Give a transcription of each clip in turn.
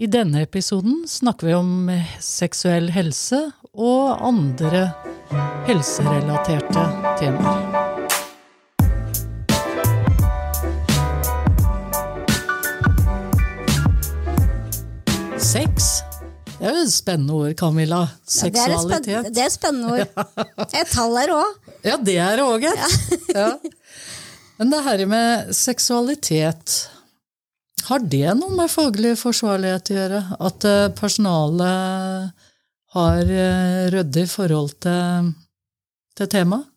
I denne episoden snakker vi om seksuell helse og andre helserelaterte temaer. Sex. Det er jo et spennende ord, Camilla. Seksualitet. Ja, det, er et spennende ord. Et tall her òg. Ja, det er det òg, gitt. Ja. Men det her med seksualitet, har det noe med faglig forsvarlighet å gjøre? At eh, personalet har eh, ryddig forhold til, til temaet?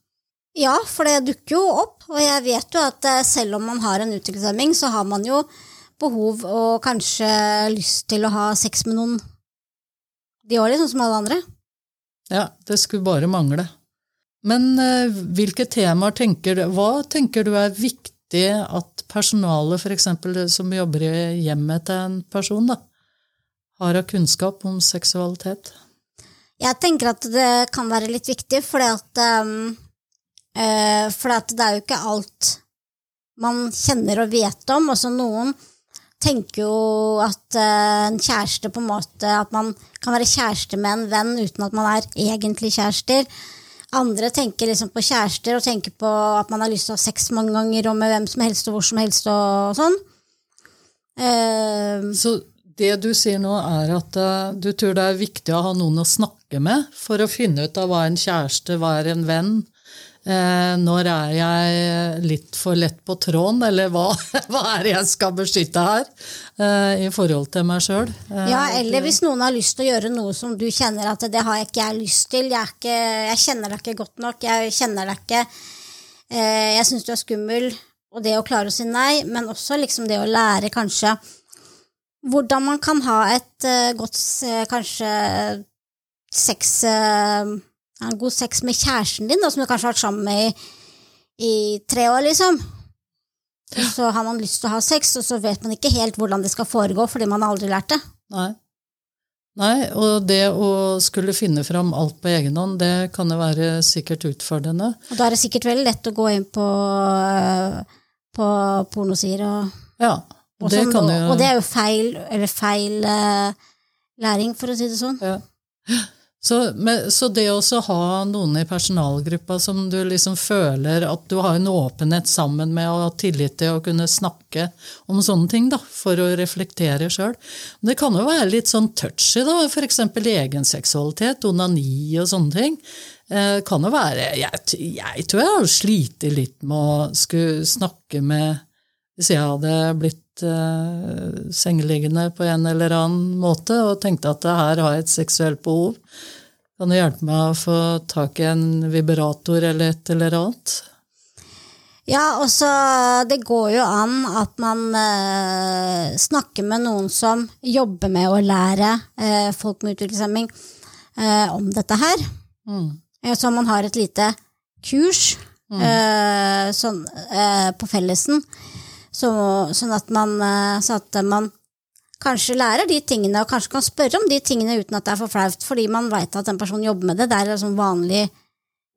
Ja, for det dukker jo opp. Og jeg vet jo at eh, selv om man har en utviklingshemming, så har man jo behov og kanskje lyst til å ha sex med noen de òg, sånn som alle andre. Ja, det skulle bare mangle. Men hvilke temaer tenker du Hva tenker du er viktig at personalet, f.eks. som jobber i hjemmet til en person, da, har av kunnskap om seksualitet? Jeg tenker at det kan være litt viktig, at, um, uh, det er jo ikke alt man kjenner og vet om. Også noen tenker jo at uh, en kjæreste på en måte At man kan være kjæreste med en venn uten at man er egentlig kjærester. Andre tenker liksom på kjærester og tenker på at man har lyst til å ha sex mange ganger og med hvem som helst og hvor som helst og sånn. Uh, Så det du sier nå, er at uh, du tror det er viktig å ha noen å snakke med for å finne ut av hva en kjæreste, hva er en venn, når er jeg litt for lett på tråden, eller hva, hva er det jeg skal beskytte her eh, i forhold til meg sjøl? Eh, ja, eller hvis noen har lyst til å gjøre noe som du kjenner at det har ikke jeg lyst til, jeg, ikke, jeg kjenner deg ikke godt nok, jeg kjenner deg ikke, eh, jeg syns du er skummel, og det å klare å si nei, men også liksom det å lære kanskje hvordan man kan ha et godt kanskje sex god sex med kjæresten din, da, som du kanskje har vært sammen med i, i tre år, liksom. Og så har man lyst til å ha sex, og så vet man ikke helt hvordan det skal foregå, fordi man har aldri lært det. Nei. Nei, og det å skulle finne fram alt på egen hånd, det kan jo være sikkert utfordrende. Og da er det sikkert veldig lett å gå inn på, på pornosider og Ja, og, det kan jo... og det er jo feil, eller feil uh, læring, for å si det sånn. Ja. Så, men, så, det å ha noen i personalgruppa som du liksom føler at du har en åpenhet sammen med og tillit til å kunne snakke om sånne ting, da, for å reflektere sjøl. Det kan jo være litt sånn touchy, da, f.eks. egen seksualitet, onani og sånne ting. Eh, kan jo være jeg, jeg, tror jeg har slitt litt med å skulle snakke med Hvis jeg hadde blitt sengeliggende på en eller annen måte og tenkte at her har jeg et seksuelt behov, kan du hjelpe meg å få tak i en vibrator eller et eller annet? Ja, også det går jo an at man eh, snakker med noen som jobber med å lære eh, folk med utviklingshemming eh, om dette her. Mm. Eh, så man har et lite kurs mm. Eh, sånn, eh, på fellesen, så, sånn at man, så at man kanskje lærer de tingene, og kanskje kan spørre om de tingene uten at det er for flaut, fordi man veit at den personen jobber med det. Det er en sånn vanlig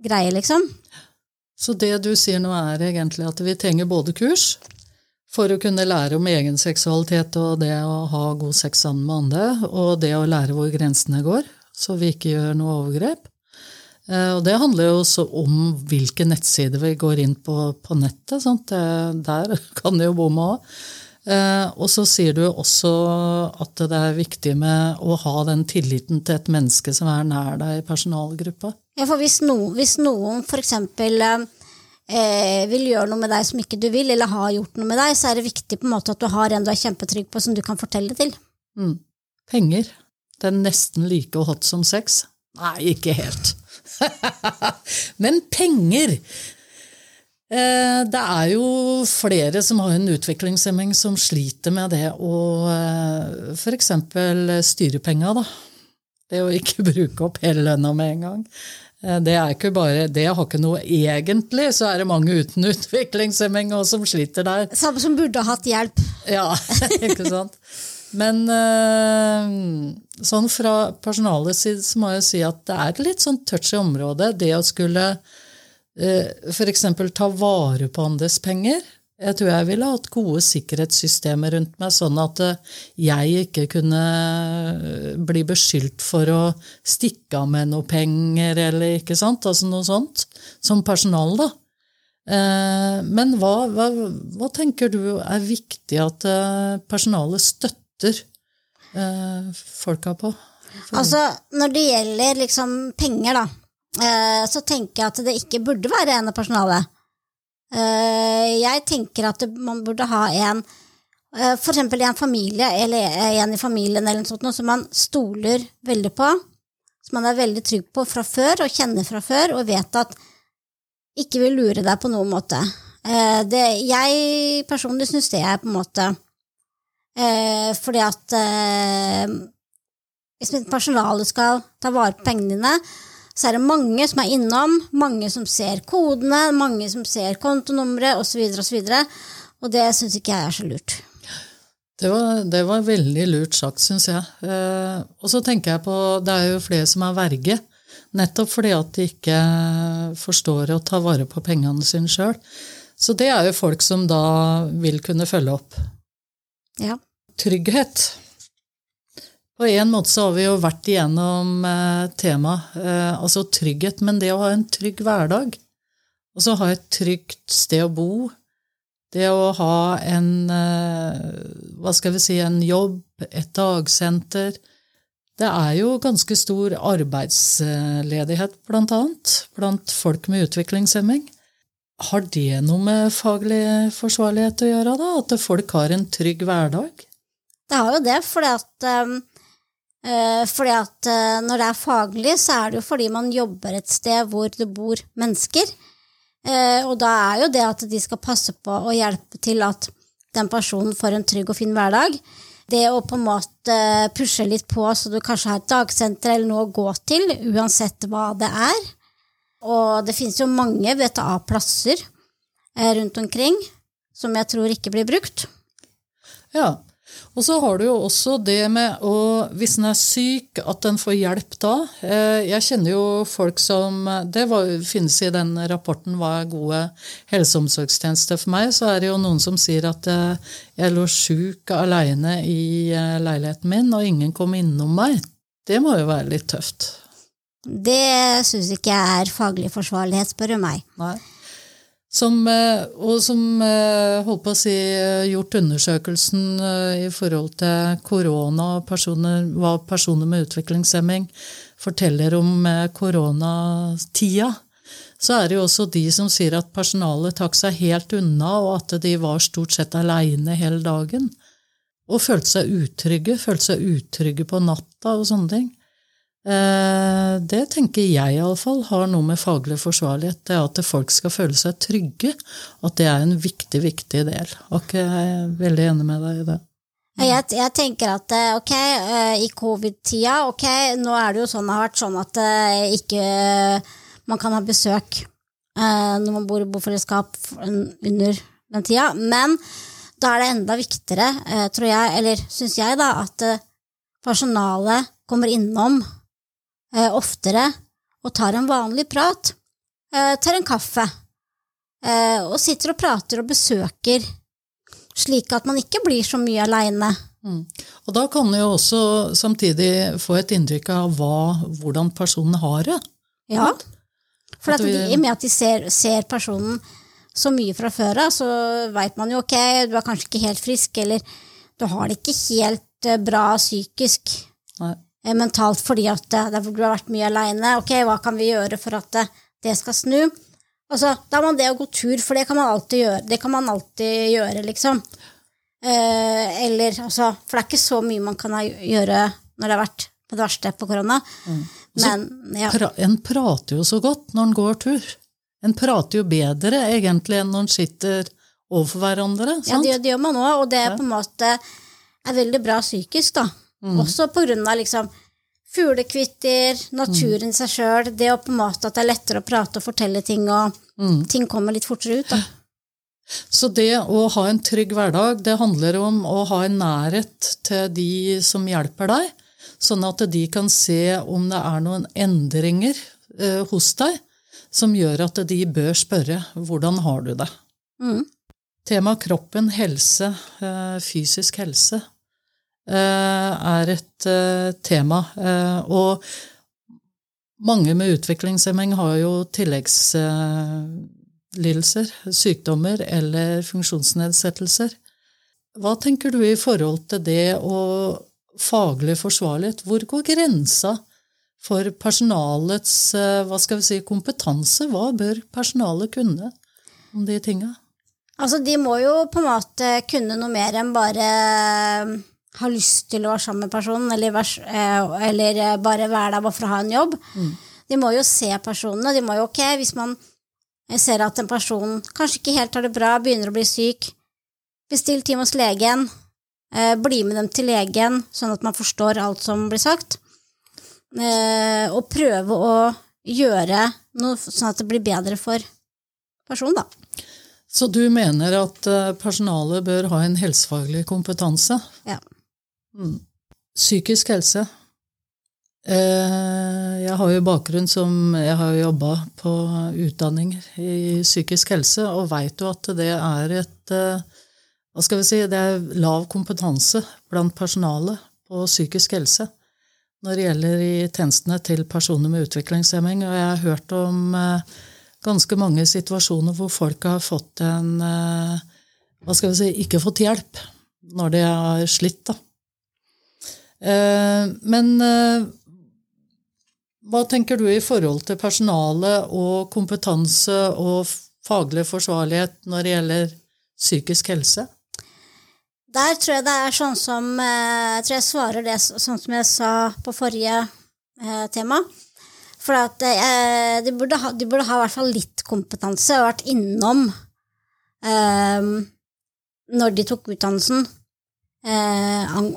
greie, liksom. Så det du sier nå, er egentlig at vi trenger både kurs for å kunne lære om egen seksualitet og det å ha god sex sammen med andre, og det å lære hvor grensene går, så vi ikke gjør noe overgrep. Eh, og det handler jo også om hvilke nettsider vi går inn på på nettet. Sant? Der kan det jo bomme òg. Eh, og så sier du også at det er viktig med å ha den tilliten til et menneske som er nær deg i personalgruppa. Ja, for hvis, no, hvis noen f.eks. Eh, vil gjøre noe med deg som ikke du vil, eller har gjort noe med deg, så er det viktig på en måte at du har en du er kjempetrygg på, som du kan fortelle til. Mm. Penger. Det er nesten like hot som sex. Nei, ikke helt. Men penger! Eh, det er jo flere som har en utviklingshemming som sliter med det å eh, f.eks. styre penga, da. Det å ikke bruke opp hele lønna med en gang. Eh, det er ikke bare, det har ikke noe egentlig, så er det mange uten utviklingshemming også, som sliter der. Samme som burde ha hatt hjelp. Ja, ikke sant. Men sånn fra personalets side så må jeg si at det er et litt sånn touchy område. Det å skulle Eh, f.eks. ta vare på andres penger. Jeg tror jeg ville hatt gode sikkerhetssystemer rundt meg, sånn at eh, jeg ikke kunne eh, bli beskyldt for å stikke av med noe penger, eller ikke sant, altså noe sånt, som personal, da. Eh, men hva, hva, hva tenker du er viktig at personalet støtter folka på? Altså, når det gjelder liksom penger, da, så tenker jeg at det ikke burde være en av personalet. Eh, jeg tenker at man burde ha en eh, for eksempel en familie, eller en i familien eller noe sånt, som man stoler veldig på, som man er veldig trygg på fra før og kjenner fra før, og vet at ikke vil lure deg på noen måte. Eh, det, jeg personlig syns det er på en måte fordi at hvis personalet skal ta vare på pengene dine, så er det mange som er innom, mange som ser kodene, mange som ser kontonummeret osv.. Og, så videre, og det syns ikke jeg er så lurt. Det var, det var veldig lurt sagt, syns jeg. Eh, og så tenker jeg på Det er jo flere som er verge, nettopp fordi at de ikke forstår å ta vare på pengene sine sjøl. Så det er jo folk som da vil kunne følge opp. Ja. Trygghet. På en måte så har vi jo vært igjennom eh, temaet, eh, altså trygghet, men det å ha en trygg hverdag, og så ha et trygt sted å bo, det å ha en eh, hva skal vi si, en jobb, et dagsenter Det er jo ganske stor arbeidsledighet, blant annet, blant folk med utviklingshemming. Har det noe med faglig forsvarlighet å gjøre, da? At folk har en trygg hverdag? Det har jo det, fordi at Eh, fordi at eh, når det er faglig, så er det jo fordi man jobber et sted hvor det bor mennesker. Eh, og da er jo det at de skal passe på og hjelpe til at den personen får en trygg og fin hverdag. Det å på en måte pushe litt på så du kanskje har et dagsenter eller noe å gå til, uansett hva det er. Og det finnes jo mange VTA-plasser rundt omkring som jeg tror ikke blir brukt. Ja, og så har du jo også det med å, hvis en er syk, at en får hjelp da. Eh, jeg kjenner jo folk som Det var, finnes i den rapporten hva er gode helse- og omsorgstjenester for meg. Så er det jo noen som sier at eh, jeg lå sjuk aleine i eh, leiligheten min, og ingen kom innom meg. Det må jo være litt tøft. Det syns ikke jeg er faglig forsvarlighet, spør du meg. Nei. Som, eh, og som eh, holdt på å si eh, gjort undersøkelsen i forhold til korona og personer, hva personer med utviklingshemming forteller om koronatida, så er det jo også de som sier at personalet trakk seg helt unna, og at de var stort sett aleine hele dagen. Og følte seg utrygge, følte seg utrygge på natta og sånne ting. Eh, det tenker jeg iallfall har noe med faglig forsvarlighet det er at folk skal føle seg trygge. At det er en viktig, viktig del. Og jeg er veldig enig med deg i det. Jeg, jeg tenker at eh, ok, eh, i covid-tida, ok, nå er det jo sånn det har vært sånn at ikke man kan ha besøk når man bor i bofellesskap under den tida, men da er det enda viktigere, tror jeg, eller syns jeg, da, at personalet kommer innom eh, oftere og tar en vanlig prat. Eh, tar en kaffe. Eh, og sitter og prater og besøker, slik at man ikke blir så mye aleine. Mm. Og da kan du jo også samtidig få et inntrykk av hva, hvordan personen har det. Ja, for at de, i og med at de ser, ser personen så mye fra før av, så veit man jo ok, du er kanskje ikke helt frisk, eller du har det ikke helt eh, bra psykisk. Nei. Eh, mentalt fordi at det, du har vært mye aleine. Ok, hva kan vi gjøre for at eh, det skal snu? Altså, da har man det å gå tur, for det kan man alltid gjøre, det kan man alltid gjøre liksom. Eh, eller altså For det er ikke så mye man kan gjøre når det har vært på det verste på korona. Mm. Men, ja. pra, En prater jo så godt når en går tur. En prater jo bedre egentlig enn når en sitter overfor hverandre. Sant? Ja, det, det gjør man òg, og det er på en måte er veldig bra psykisk, da. Mm. Også på grunn av liksom fuglekvitter, naturen i seg sjøl, det å på en måte at det er lettere å prate og fortelle ting, og mm. ting kommer litt fortere ut. da. Så det å ha en trygg hverdag, det handler om å ha en nærhet til de som hjelper deg, sånn at de kan se om det er noen endringer eh, hos deg som gjør at de bør spørre hvordan har du det. Mm. Tema kroppen, helse, eh, fysisk helse, er et eh, tema. Og mange med utviklingshemming har jo tilleggslidelser, sykdommer eller funksjonsnedsettelser. Hva tenker du i forhold til det og faglig forsvarlighet? Hvor går grensa for personalets hva skal vi si, kompetanse? Hva bør personalet kunne om de tinga? Altså, de må jo på en måte kunne noe mer enn bare eh, ha lyst til å være sammen med personen, eller, eh, eller eh, bare være der bare for å ha en jobb. Mm. De må jo se personene. De må jo, ok, Hvis man ser at en person kanskje ikke helt har det bra, begynner å bli syk, bestill time hos legen. Bli med dem til legen, sånn at man forstår alt som blir sagt. Og prøve å gjøre noe sånn at det blir bedre for personen, da. Så du mener at eh, personalet bør ha en helsefaglig kompetanse? Ja. Mm. Psykisk helse. Eh, jeg har jo bakgrunn som Jeg har jo jobba på utdanning i psykisk helse, og veit jo at det er et eh, Hva skal vi si Det er lav kompetanse blant personalet på psykisk helse når det gjelder i tjenestene til personer med utviklingshemming. Og jeg har hørt om ganske mange situasjoner hvor folk har fått en eh, Hva skal vi si Ikke fått hjelp når de har slitt, da. Eh, men eh, hva tenker du i forhold til personale og kompetanse og faglig forsvarlighet når det gjelder psykisk helse? Der tror jeg det er sånn som Jeg tror jeg svarer det sånn som jeg sa på forrige tema. For at, eh, de, burde ha, de, burde ha, i hvert fall litt kompetanse og vært innom um, når de tok utdannelsen eh, om,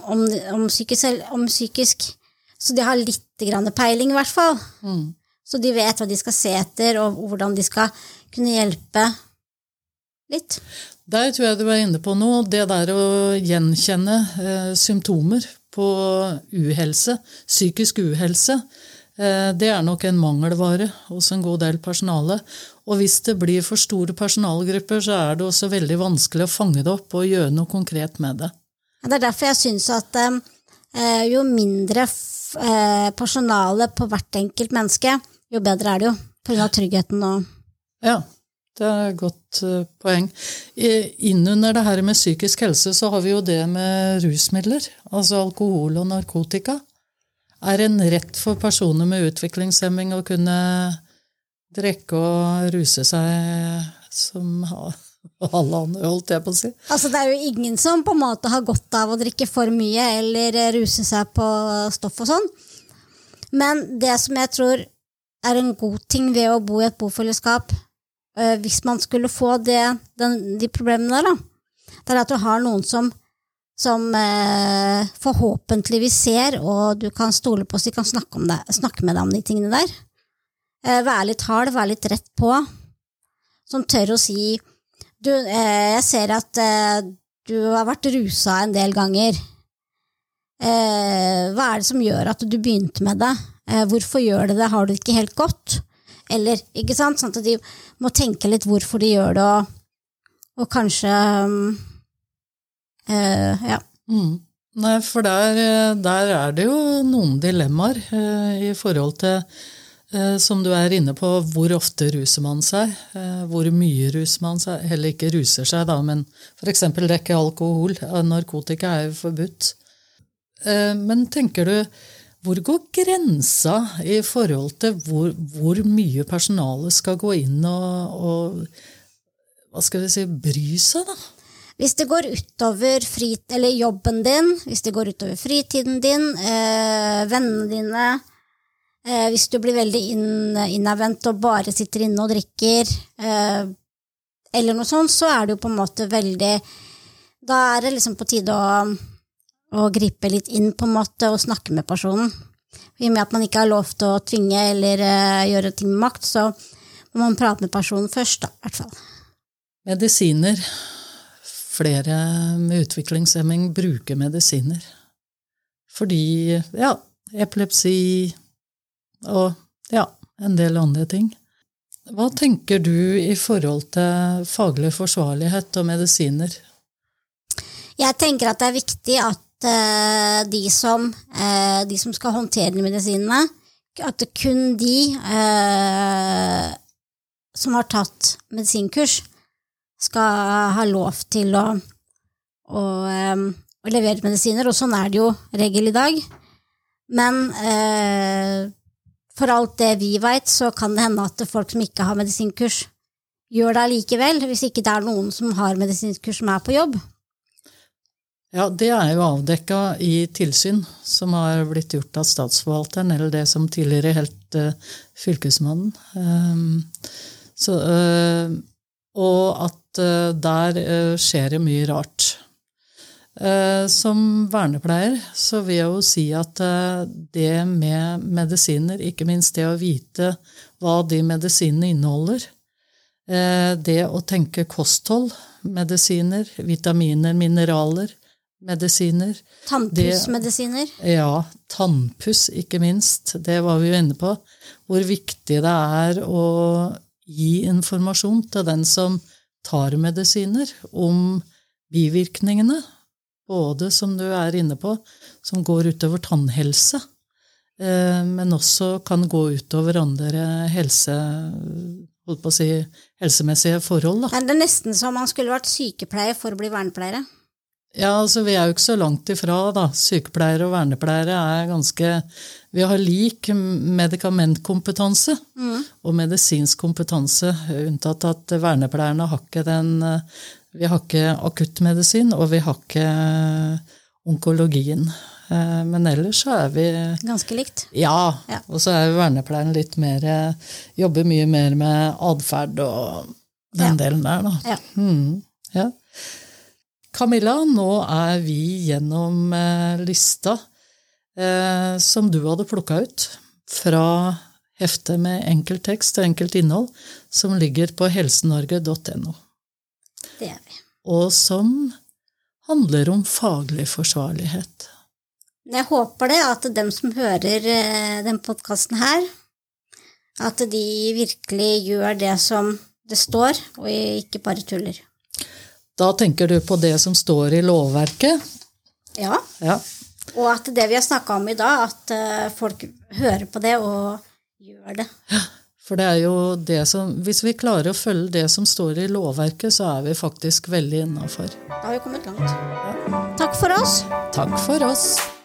om, psykisk, om, psykisk, Så de har litt grann peiling, i hvert fall. Mm. Så de vet hva de skal se etter, og hvordan de skal kunne hjelpe litt. Der tror jeg du er inne på noe. Det der å gjenkjenne eh, symptomer på uhelse, psykisk uhelse, Eh, det er nok en mangelvare hos en god del personale. Og hvis det blir for store personalgrupper, så er det også veldig vanskelig å fange det opp og gjøre noe konkret med det. Det er derfor jeg syns at eh, jo mindre eh, personale på hvert enkelt menneske, jo bedre er det jo. Pga. tryggheten og Ja, det er et godt poeng. Innunder det her med psykisk helse så har vi jo det med rusmidler. Altså alkohol og narkotika er en rett for personer med utviklingshemming å kunne drikke og ruse seg som alle andre, holdt jeg på å si. Altså, det er jo ingen som på en måte har godt av å drikke for mye eller ruse seg på stoff og sånn. Men det som jeg tror er en god ting ved å bo i et bofellesskap, øh, hvis man skulle få det, den, de problemene der, da, det er at du har noen som som eh, forhåpentligvis ser, og du kan stole på så de kan snakke, det, snakke, med deg om de tingene der. Eh, være litt hard, være litt rett på. Som tør å si Du, eh, jeg ser at eh, du har vært rusa en del ganger. Eh, hva er det som gjør at du begynte med det? Hvorfor gjør du det? Har du det ikke helt godt? Eller, ikke sant? Sånn at de må tenke litt hvorfor de gjør det, og, og kanskje Uh, ja. Mm. Nei, for der, der, er det jo noen dilemmaer uh, i forhold til, som du er inne på, hvor ofte ruser man seg? hvor mye ruser man seg? Heller ikke ruser seg, da, men f.eks. drikke alkohol. narkotika er jo forbudt. men tenker du, hvor går grensa i forhold til hvor, hvor mye personalet skal gå inn og, og hva skal vi si, bry seg, da? Hvis det går utover frit, jobben din, hvis det går utover fritiden din, øh, vennene dine eh, Hvis du blir veldig inn, innadvendt og bare sitter inne og drikker, eh, eller noe sånt, så er det jo på en måte veldig Da er det liksom på tide å, å gripe litt inn på en måte og snakke med personen. I og med at man ikke har lov til å tvinge eller uh, gjøre ting med makt, så må man prate med personen først, da, i hvert fall. Medisiner flere med utviklingshemming bruker medisiner. Fordi ja, epilepsi og ja, en del andre ting. Hva tenker du i forhold til faglig forsvarlighet og medisiner? Jeg tenker at det er viktig at uh, de, som, uh, de, som, skal håndtere medisinene, at det kun de uh, som har tatt medisinkurs, skal ha lov til å, å, å levere medisiner. Og sånn er det jo regel i dag. Men for alt det vi veit, så kan det hende at folk som ikke har medisinkurs, gjør det allikevel, hvis ikke det er noen som har medisinkurs som er på jobb. Ja, det er jo avdekka i tilsyn som har blitt gjort av statsforvalteren, eller det som tidligere helt uh, Fylkesmannen. Um, så, uh, og at uh, der skjer det mye rart. Som vernepleier så vil jeg jo si at det med medisiner, ikke minst det å vite hva de medisinene inneholder, det å tenke kosthold, medisiner, vitaminer, mineraler, medisiner. Tannpussmedisiner? Ja, tannpuss ikke minst. Det var vi jo inne på. Hvor viktig det er å gi informasjon til den som tar medisiner, om bivirkningene. Både, som du er inne på, som går utover tannhelse, eh, men også kan gå utover andre helse, si, helsemessige forhold. Da. Det er nesten som man skulle vært sykepleier for å bli vernepleiere. Ja, altså Vi er jo ikke så langt ifra. da. Sykepleiere og vernepleiere er ganske Vi har lik medikamentkompetanse mm. og medisinsk kompetanse, unntatt at vernepleierne har ikke den Vi har ikke akuttmedisin, og vi har ikke onkologien. Eh, men ellers så er vi Ganske likt? Ja. ja. Og så er vernepleieren litt mer Jobber mye mer med atferd og den ja. delen der, da. Ja. Mm, ja. Camilla, nå er vi gjennom eh, lista eh, som du hadde plukka ut fra heftet med enkelt tekst og enkelt innhold, som ligger på helsenorge.no. Det er vi. Og som handler om faglig forsvarlighet. Jeg håper det at dem som hører denne den podkasten her, at de virkelig gjør det som det står, og ikke bare tuller. Da tenker du på det som står i lovverket? Ja. ja. Og at det vi har snakka om i dag, at eh, folk hører på det og gjør det. Ja, for det er jo det som Hvis vi klarer å følge det som står i lovverket, så er vi faktisk veldig innafor. Da har vi kommet langt. Ja. Takk for oss. Takk for oss.